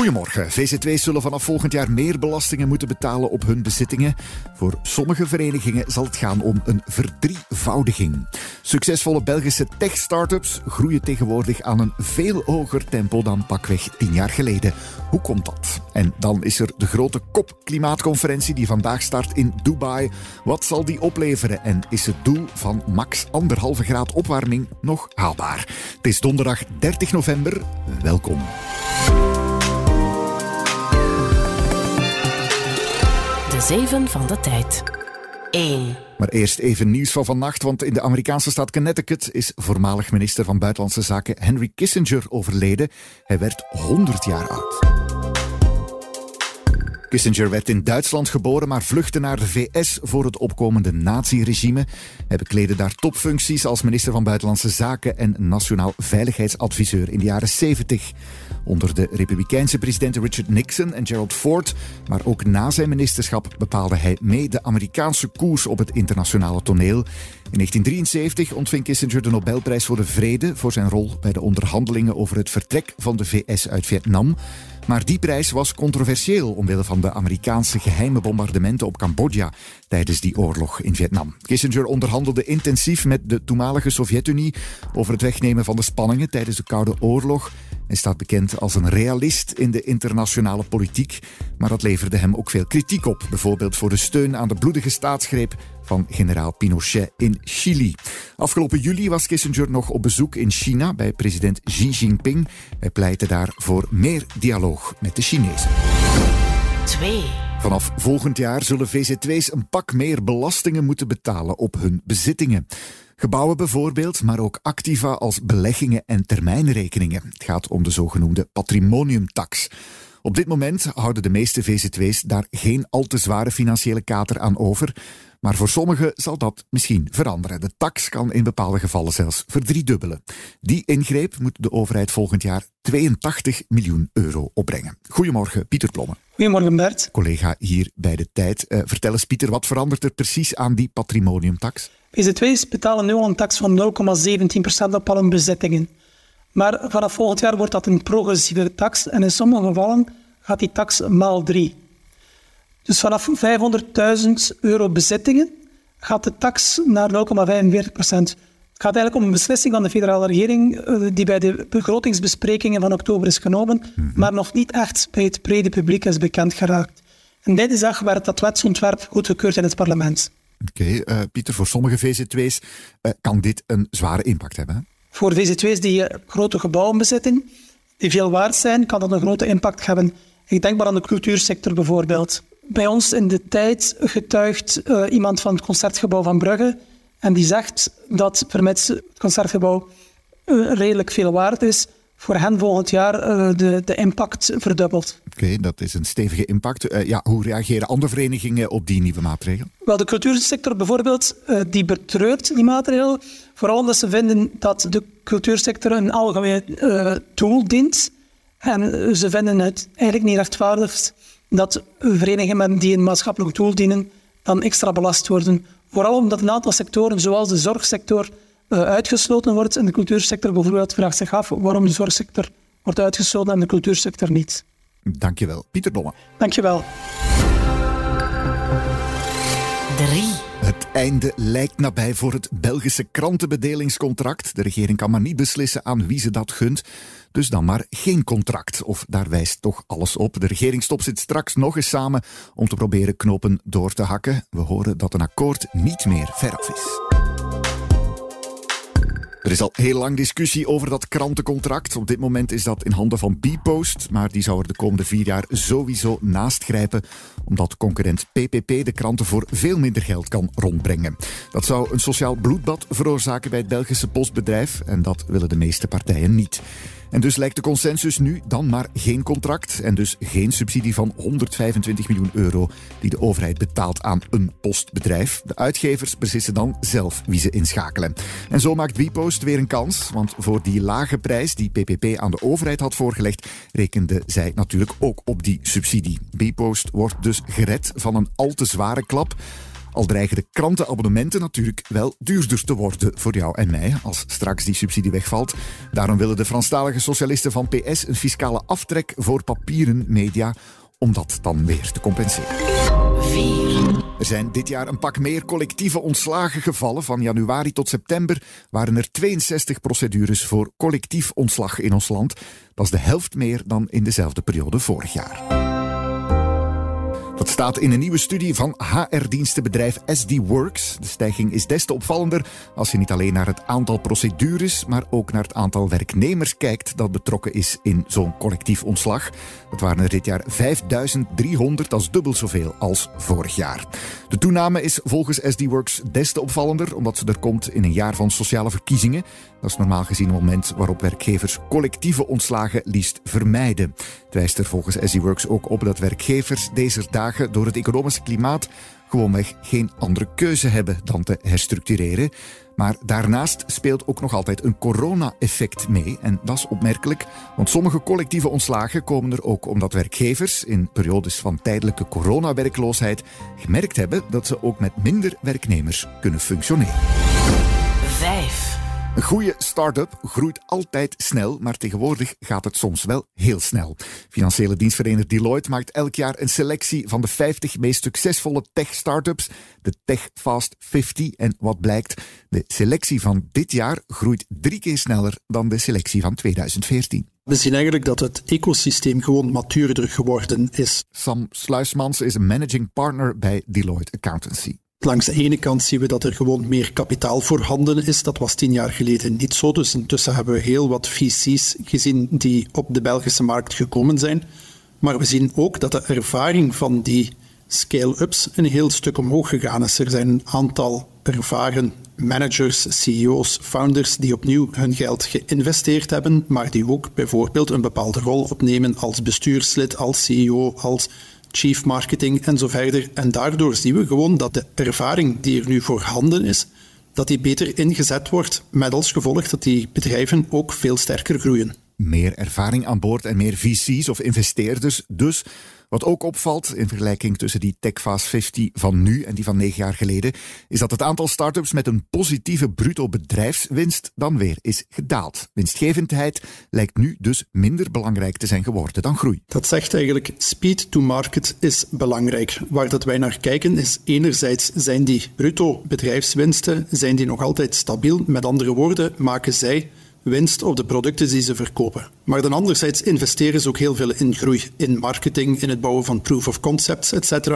Goedemorgen. VZW's zullen vanaf volgend jaar meer belastingen moeten betalen op hun bezittingen. Voor sommige verenigingen zal het gaan om een verdrievoudiging. Succesvolle Belgische tech-startups groeien tegenwoordig aan een veel hoger tempo dan pakweg tien jaar geleden. Hoe komt dat? En dan is er de grote COP-klimaatconferentie die vandaag start in Dubai. Wat zal die opleveren en is het doel van max anderhalve graad opwarming nog haalbaar? Het is donderdag 30 november. Welkom. Zeven van de Tijd. 1. Maar eerst even nieuws van vannacht, want in de Amerikaanse stad Connecticut is voormalig minister van Buitenlandse Zaken Henry Kissinger overleden. Hij werd 100 jaar oud. Kissinger werd in Duitsland geboren, maar vluchtte naar de VS voor het opkomende naziregime. Hij bekleedde daar topfuncties als minister van Buitenlandse Zaken en nationaal veiligheidsadviseur in de jaren 70. Onder de republikeinse presidenten Richard Nixon en Gerald Ford, maar ook na zijn ministerschap bepaalde hij mee de Amerikaanse koers op het internationale toneel. In 1973 ontving Kissinger de Nobelprijs voor de Vrede voor zijn rol bij de onderhandelingen over het vertrek van de VS uit Vietnam. Maar die prijs was controversieel omwille van de Amerikaanse geheime bombardementen op Cambodja tijdens die oorlog in Vietnam. Kissinger onderhandelde intensief met de toenmalige Sovjet-Unie over het wegnemen van de spanningen tijdens de Koude Oorlog. Hij staat bekend als een realist in de internationale politiek, maar dat leverde hem ook veel kritiek op, bijvoorbeeld voor de steun aan de bloedige staatsgreep van generaal Pinochet in Chili. Afgelopen juli was Kissinger nog op bezoek in China bij president Xi Jinping. Hij pleitte daar voor meer dialoog met de Chinezen. 2. Vanaf volgend jaar zullen VZW's een pak meer belastingen moeten betalen op hun bezittingen. Gebouwen bijvoorbeeld, maar ook activa als beleggingen en termijnrekeningen. Het gaat om de zogenoemde patrimoniumtax. Op dit moment houden de meeste VZW's daar geen al te zware financiële kater aan over. Maar voor sommigen zal dat misschien veranderen. De tax kan in bepaalde gevallen zelfs verdriedubbelen. Die ingreep moet de overheid volgend jaar 82 miljoen euro opbrengen. Goedemorgen, Pieter Plomme. Goedemorgen Bert. Collega hier bij de tijd. Uh, vertel eens Pieter, wat verandert er precies aan die patrimoniumtax? VZW's betalen nu al een tax van 0,17% op al hun bezittingen. Maar vanaf volgend jaar wordt dat een progressieve tax en in sommige gevallen gaat die tax maal 3. Dus vanaf 500.000 euro bezittingen gaat de tax naar 0,45 procent. Het gaat eigenlijk om een beslissing van de federale regering eh, die bij de begrotingsbesprekingen van oktober is genomen, mhm. maar nog niet echt bij het brede publiek is bekend geraakt. En deze dag werd dat wetsontwerp goedgekeurd in het parlement. Oké, eh, Pieter, voor sommige VZW's uh, eh, kan dit een zware impact hebben. Voor VZW's die grote gebouwen bezitten, die veel waard zijn, kan dat een grote impact hebben. Ik denk maar aan de cultuursector bijvoorbeeld. Bij ons in de tijd getuigt iemand van het Concertgebouw van Brugge en die zegt dat vermits het Concertgebouw redelijk veel waard is, voor hen volgend jaar uh, de, de impact verdubbelt. Oké, okay, dat is een stevige impact. Uh, ja, hoe reageren andere verenigingen op die nieuwe maatregel? Wel, de cultuursector bijvoorbeeld, uh, die betreurt die maatregel. Vooral omdat ze vinden dat de cultuursector een algemeen tool dient. En ze vinden het eigenlijk niet rechtvaardig dat verenigingen die een maatschappelijk doel dienen, dan extra belast worden. Vooral omdat een aantal sectoren, zoals de zorgsector, uitgesloten wordt. En de cultuursector bijvoorbeeld vraagt zich af waarom de zorgsector wordt uitgesloten en de cultuursector niet. Dankjewel. Pieter Bomme. Dankjewel. 3. Het einde lijkt nabij voor het Belgische krantenbedelingscontract. De regering kan maar niet beslissen aan wie ze dat gunt. Dus dan maar geen contract. Of daar wijst toch alles op. De regeringstop zit straks nog eens samen om te proberen knopen door te hakken. We horen dat een akkoord niet meer veraf is. Er is al heel lang discussie over dat krantencontract. Op dit moment is dat in handen van Bpost, maar die zou er de komende vier jaar sowieso naast grijpen, omdat concurrent PPP de kranten voor veel minder geld kan rondbrengen. Dat zou een sociaal bloedbad veroorzaken bij het Belgische postbedrijf en dat willen de meeste partijen niet. En dus lijkt de consensus nu dan maar geen contract en dus geen subsidie van 125 miljoen euro die de overheid betaalt aan een postbedrijf. De uitgevers beslissen dan zelf wie ze inschakelen. En zo maakt WePost weer een kans, want voor die lage prijs die PPP aan de overheid had voorgelegd, rekende zij natuurlijk ook op die subsidie. WePost wordt dus gered van een al te zware klap. Al dreigen de krantenabonnementen natuurlijk wel duurder te worden voor jou en mij als straks die subsidie wegvalt. Daarom willen de Franstalige socialisten van PS een fiscale aftrek voor papieren media om dat dan weer te compenseren. Er zijn dit jaar een pak meer collectieve ontslagen gevallen. Van januari tot september waren er 62 procedures voor collectief ontslag in ons land. Dat is de helft meer dan in dezelfde periode vorig jaar. Dat staat in een nieuwe studie van HR-dienstenbedrijf SD Works. De stijging is des te opvallender als je niet alleen naar het aantal procedures, maar ook naar het aantal werknemers kijkt dat betrokken is in zo'n collectief ontslag. Dat waren er dit jaar 5300, dat is dubbel zoveel als vorig jaar. De toename is volgens SD Works des te opvallender, omdat ze er komt in een jaar van sociale verkiezingen. Dat is normaal gezien een moment waarop werkgevers collectieve ontslagen liefst vermijden. Het wijst er volgens SD Works ook op dat werkgevers deze dagen door het economische klimaat gewoonweg geen andere keuze hebben dan te herstructureren. Maar daarnaast speelt ook nog altijd een corona-effect mee. En dat is opmerkelijk, want sommige collectieve ontslagen komen er ook omdat werkgevers in periodes van tijdelijke coronawerkloosheid gemerkt hebben dat ze ook met minder werknemers kunnen functioneren. 5. Een goede start-up groeit altijd snel, maar tegenwoordig gaat het soms wel heel snel. Financiële dienstverlener Deloitte maakt elk jaar een selectie van de 50 meest succesvolle tech-startups, de Tech Fast 50. En wat blijkt, de selectie van dit jaar groeit drie keer sneller dan de selectie van 2014. We zien eigenlijk dat het ecosysteem gewoon matuurder geworden is. Sam Sluismans is een managing partner bij Deloitte Accountancy. Langs de ene kant zien we dat er gewoon meer kapitaal voorhanden is. Dat was tien jaar geleden niet zo. Dus intussen hebben we heel wat VC's gezien die op de Belgische markt gekomen zijn. Maar we zien ook dat de ervaring van die scale-ups een heel stuk omhoog gegaan is. Er zijn een aantal ervaren managers, CEO's, founders die opnieuw hun geld geïnvesteerd hebben, maar die ook bijvoorbeeld een bepaalde rol opnemen als bestuurslid, als CEO, als chief marketing en zo verder. En daardoor zien we gewoon dat de ervaring die er nu voorhanden is, dat die beter ingezet wordt, met als gevolg dat die bedrijven ook veel sterker groeien. Meer ervaring aan boord en meer VC's of investeerders dus wat ook opvalt in vergelijking tussen die TechFast 50 van nu en die van negen jaar geleden, is dat het aantal start-ups met een positieve bruto bedrijfswinst dan weer is gedaald. Winstgevendheid lijkt nu dus minder belangrijk te zijn geworden dan groei. Dat zegt eigenlijk speed to market is belangrijk. Waar dat wij naar kijken is enerzijds zijn die bruto bedrijfswinsten zijn die nog altijd stabiel. Met andere woorden, maken zij winst op de producten die ze verkopen. Maar dan anderzijds investeren ze ook heel veel in groei, in marketing, in het bouwen van proof of concepts, etc.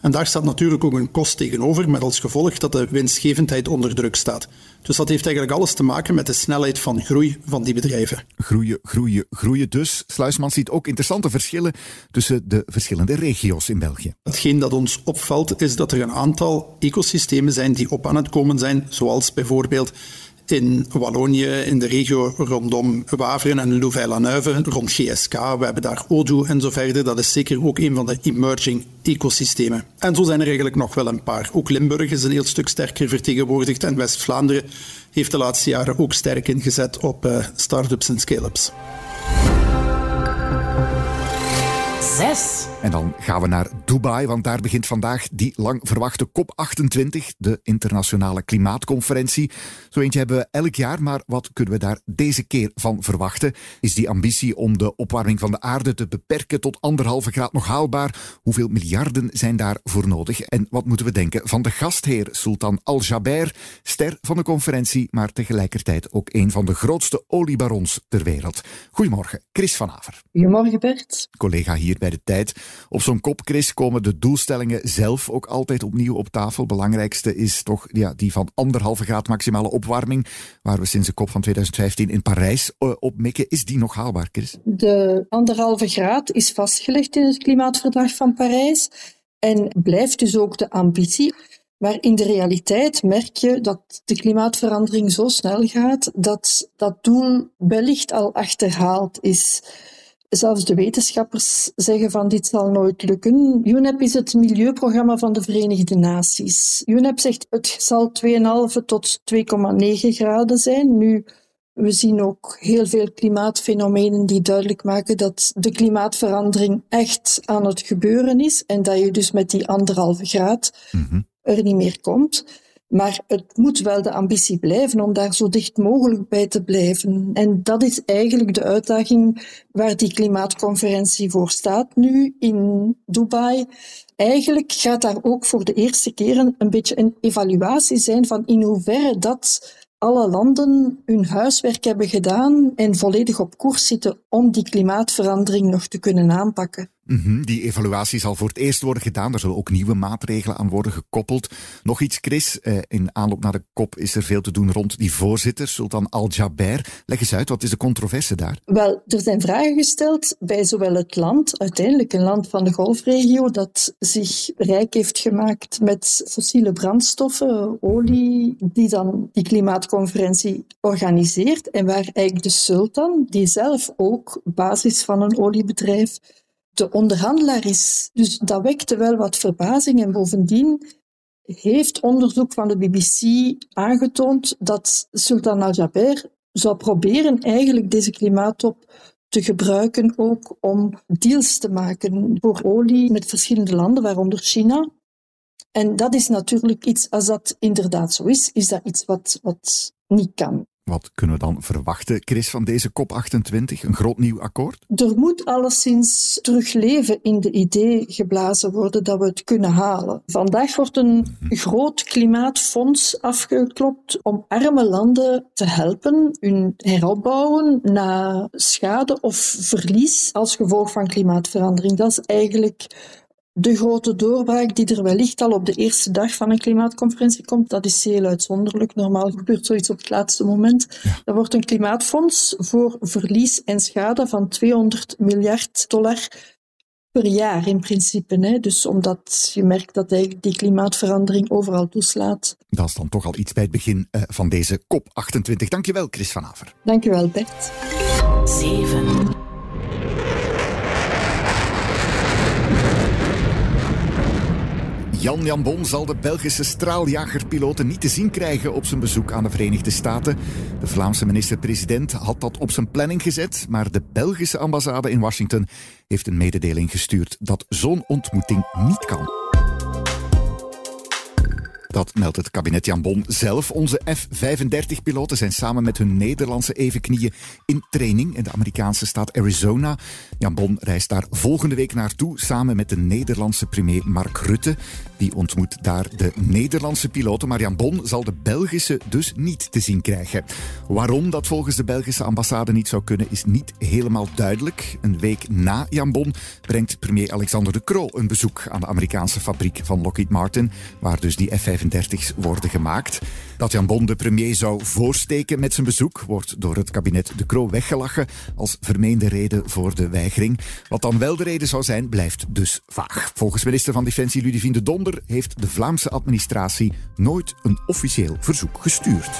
En daar staat natuurlijk ook een kost tegenover, met als gevolg dat de winstgevendheid onder druk staat. Dus dat heeft eigenlijk alles te maken met de snelheid van groei van die bedrijven. Groeien, groeien, groeien dus. Sluisman ziet ook interessante verschillen tussen de verschillende regio's in België. Hetgeen dat ons opvalt is dat er een aantal ecosystemen zijn die op aan het komen zijn, zoals bijvoorbeeld in Wallonië, in de regio rondom Waveren en Louvain-la-Neuve, rond GSK. We hebben daar Odoo en zo verder. Dat is zeker ook een van de emerging ecosystemen. En zo zijn er eigenlijk nog wel een paar. Ook Limburg is een heel stuk sterker vertegenwoordigd en West-Vlaanderen heeft de laatste jaren ook sterk ingezet op uh, start-ups en scale-ups. Zes. En dan gaan we naar Dubai, want daar begint vandaag die lang verwachte COP28, de internationale klimaatconferentie. Zo eentje hebben we elk jaar, maar wat kunnen we daar deze keer van verwachten? Is die ambitie om de opwarming van de aarde te beperken tot anderhalve graad nog haalbaar? Hoeveel miljarden zijn daarvoor nodig? En wat moeten we denken van de gastheer Sultan Al-Jaber, ster van de conferentie, maar tegelijkertijd ook een van de grootste oliebarons ter wereld? Goedemorgen, Chris van Aver. Goedemorgen, Bert. Collega hier bij de Tijd. Op zo'n kop, Chris, komen de doelstellingen zelf ook altijd opnieuw op tafel. Belangrijkste is toch ja, die van anderhalve graad maximale opwarming, waar we sinds de kop van 2015 in Parijs uh, op mikken. Is die nog haalbaar, Chris? De anderhalve graad is vastgelegd in het klimaatverdrag van Parijs en blijft dus ook de ambitie. Maar in de realiteit merk je dat de klimaatverandering zo snel gaat dat dat doel wellicht al achterhaald is. Zelfs de wetenschappers zeggen van dit zal nooit lukken. UNEP is het milieuprogramma van de Verenigde Naties. UNEP zegt het zal 2,5 tot 2,9 graden zijn. Nu, we zien ook heel veel klimaatfenomenen die duidelijk maken dat de klimaatverandering echt aan het gebeuren is en dat je dus met die anderhalve graad er niet meer komt. Maar het moet wel de ambitie blijven om daar zo dicht mogelijk bij te blijven. En dat is eigenlijk de uitdaging waar die klimaatconferentie voor staat nu in Dubai. Eigenlijk gaat daar ook voor de eerste keer een, een beetje een evaluatie zijn van in hoeverre dat alle landen hun huiswerk hebben gedaan en volledig op koers zitten om die klimaatverandering nog te kunnen aanpakken. Mhm, die evaluatie zal voor het eerst worden gedaan. Er zullen ook nieuwe maatregelen aan worden gekoppeld. Nog iets, Chris. Eh, in aanloop naar de kop is er veel te doen rond die voorzitter, Sultan Al-Jaber. Leg eens uit, wat is de controverse daar? Wel, er zijn vragen gesteld bij zowel het land, uiteindelijk een land van de golfregio, dat zich rijk heeft gemaakt met fossiele brandstoffen, olie, die dan die klimaatconferentie organiseert. En waar eigenlijk de sultan, die zelf ook basis van een oliebedrijf de onderhandelaar is. Dus dat wekte wel wat verbazing. En bovendien heeft onderzoek van de BBC aangetoond dat Sultan Al-Jaber zou proberen eigenlijk deze klimaattop te gebruiken ook om deals te maken voor olie met verschillende landen, waaronder China. En dat is natuurlijk iets, als dat inderdaad zo is, is dat iets wat, wat niet kan. Wat kunnen we dan verwachten, Chris, van deze COP28? Een groot nieuw akkoord? Er moet alleszins terug leven in de idee geblazen worden dat we het kunnen halen. Vandaag wordt een groot klimaatfonds afgeklopt om arme landen te helpen hun heropbouwen na schade of verlies als gevolg van klimaatverandering. Dat is eigenlijk de grote doorbraak die er wellicht al op de eerste dag van een klimaatconferentie komt, dat is heel uitzonderlijk. Normaal gebeurt zoiets op het laatste moment. Ja. Er wordt een klimaatfonds voor verlies en schade van 200 miljard dollar per jaar in principe. Hè. Dus omdat je merkt dat die klimaatverandering overal toeslaat. Dat is dan toch al iets bij het begin uh, van deze COP28. Dankjewel, Chris van Aver. Dankjewel, Bert. 7. Jan Jambon zal de Belgische straaljagerpiloten niet te zien krijgen op zijn bezoek aan de Verenigde Staten. De Vlaamse minister-president had dat op zijn planning gezet, maar de Belgische ambassade in Washington heeft een mededeling gestuurd dat zo'n ontmoeting niet kan. Dat meldt het kabinet Jan Bon zelf. Onze F-35-piloten zijn samen met hun Nederlandse evenknieën in training in de Amerikaanse staat Arizona. Jan Bon reist daar volgende week naartoe samen met de Nederlandse premier Mark Rutte. Die ontmoet daar de Nederlandse piloten, maar Jan Bon zal de Belgische dus niet te zien krijgen. Waarom dat volgens de Belgische ambassade niet zou kunnen, is niet helemaal duidelijk. Een week na Jan Bon brengt premier Alexander de Croo een bezoek aan de Amerikaanse fabriek van Lockheed Martin, waar dus die F-35's worden gemaakt. Dat Jan Bon de premier zou voorsteken met zijn bezoek wordt door het kabinet de Croo weggelachen als vermeende reden voor de weigering. Wat dan wel de reden zou zijn, blijft dus vaag. Volgens minister van Defensie Ludivine de Donder heeft de Vlaamse administratie nooit een officieel verzoek gestuurd.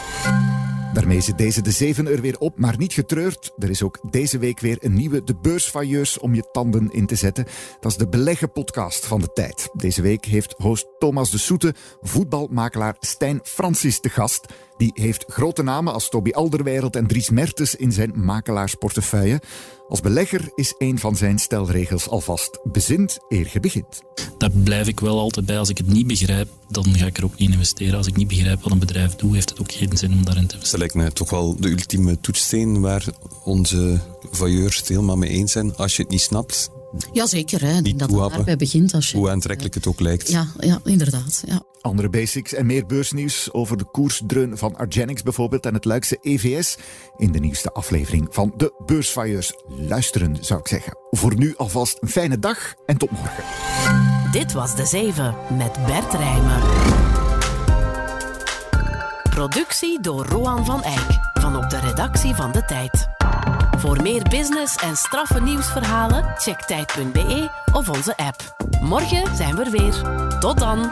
Daarmee zit deze de zeven er weer op, maar niet getreurd. Er is ook deze week weer een nieuwe De Beursfailleurs om je tanden in te zetten. Dat is de beleggen-podcast van de tijd. Deze week heeft host Thomas de Soete voetbalmakelaar Stijn Francis te gast. Die heeft grote namen als Toby Alderweireld en Dries Mertens in zijn makelaarsportefeuille. Als belegger is een van zijn stelregels alvast bezint eer je begint. Daar blijf ik wel altijd bij. Als ik het niet begrijp, dan ga ik er ook niet investeren. Als ik niet begrijp wat een bedrijf doet, heeft het ook geen zin om daarin te investeren. Dat lijkt mij toch wel de ultieme toetssteen waar onze vailleurs het helemaal mee eens zijn. Als je het niet snapt, Jazeker, hè. Niet dat het daarbij begint. Als je, hoe aantrekkelijk het ook lijkt. Ja, ja inderdaad. Ja. Andere basics en meer beursnieuws over de koersdreun van Argenix bijvoorbeeld en het Luikse EVS in de nieuwste aflevering van de Beursfires. Luisteren, zou ik zeggen. Voor nu alvast een fijne dag en tot morgen. Dit was De Zeven met Bert Rijmen. Productie door Roan van Eyck van op de redactie van De Tijd. Voor meer business en straffe nieuwsverhalen, check tijd.be of onze app. Morgen zijn we er weer. Tot dan!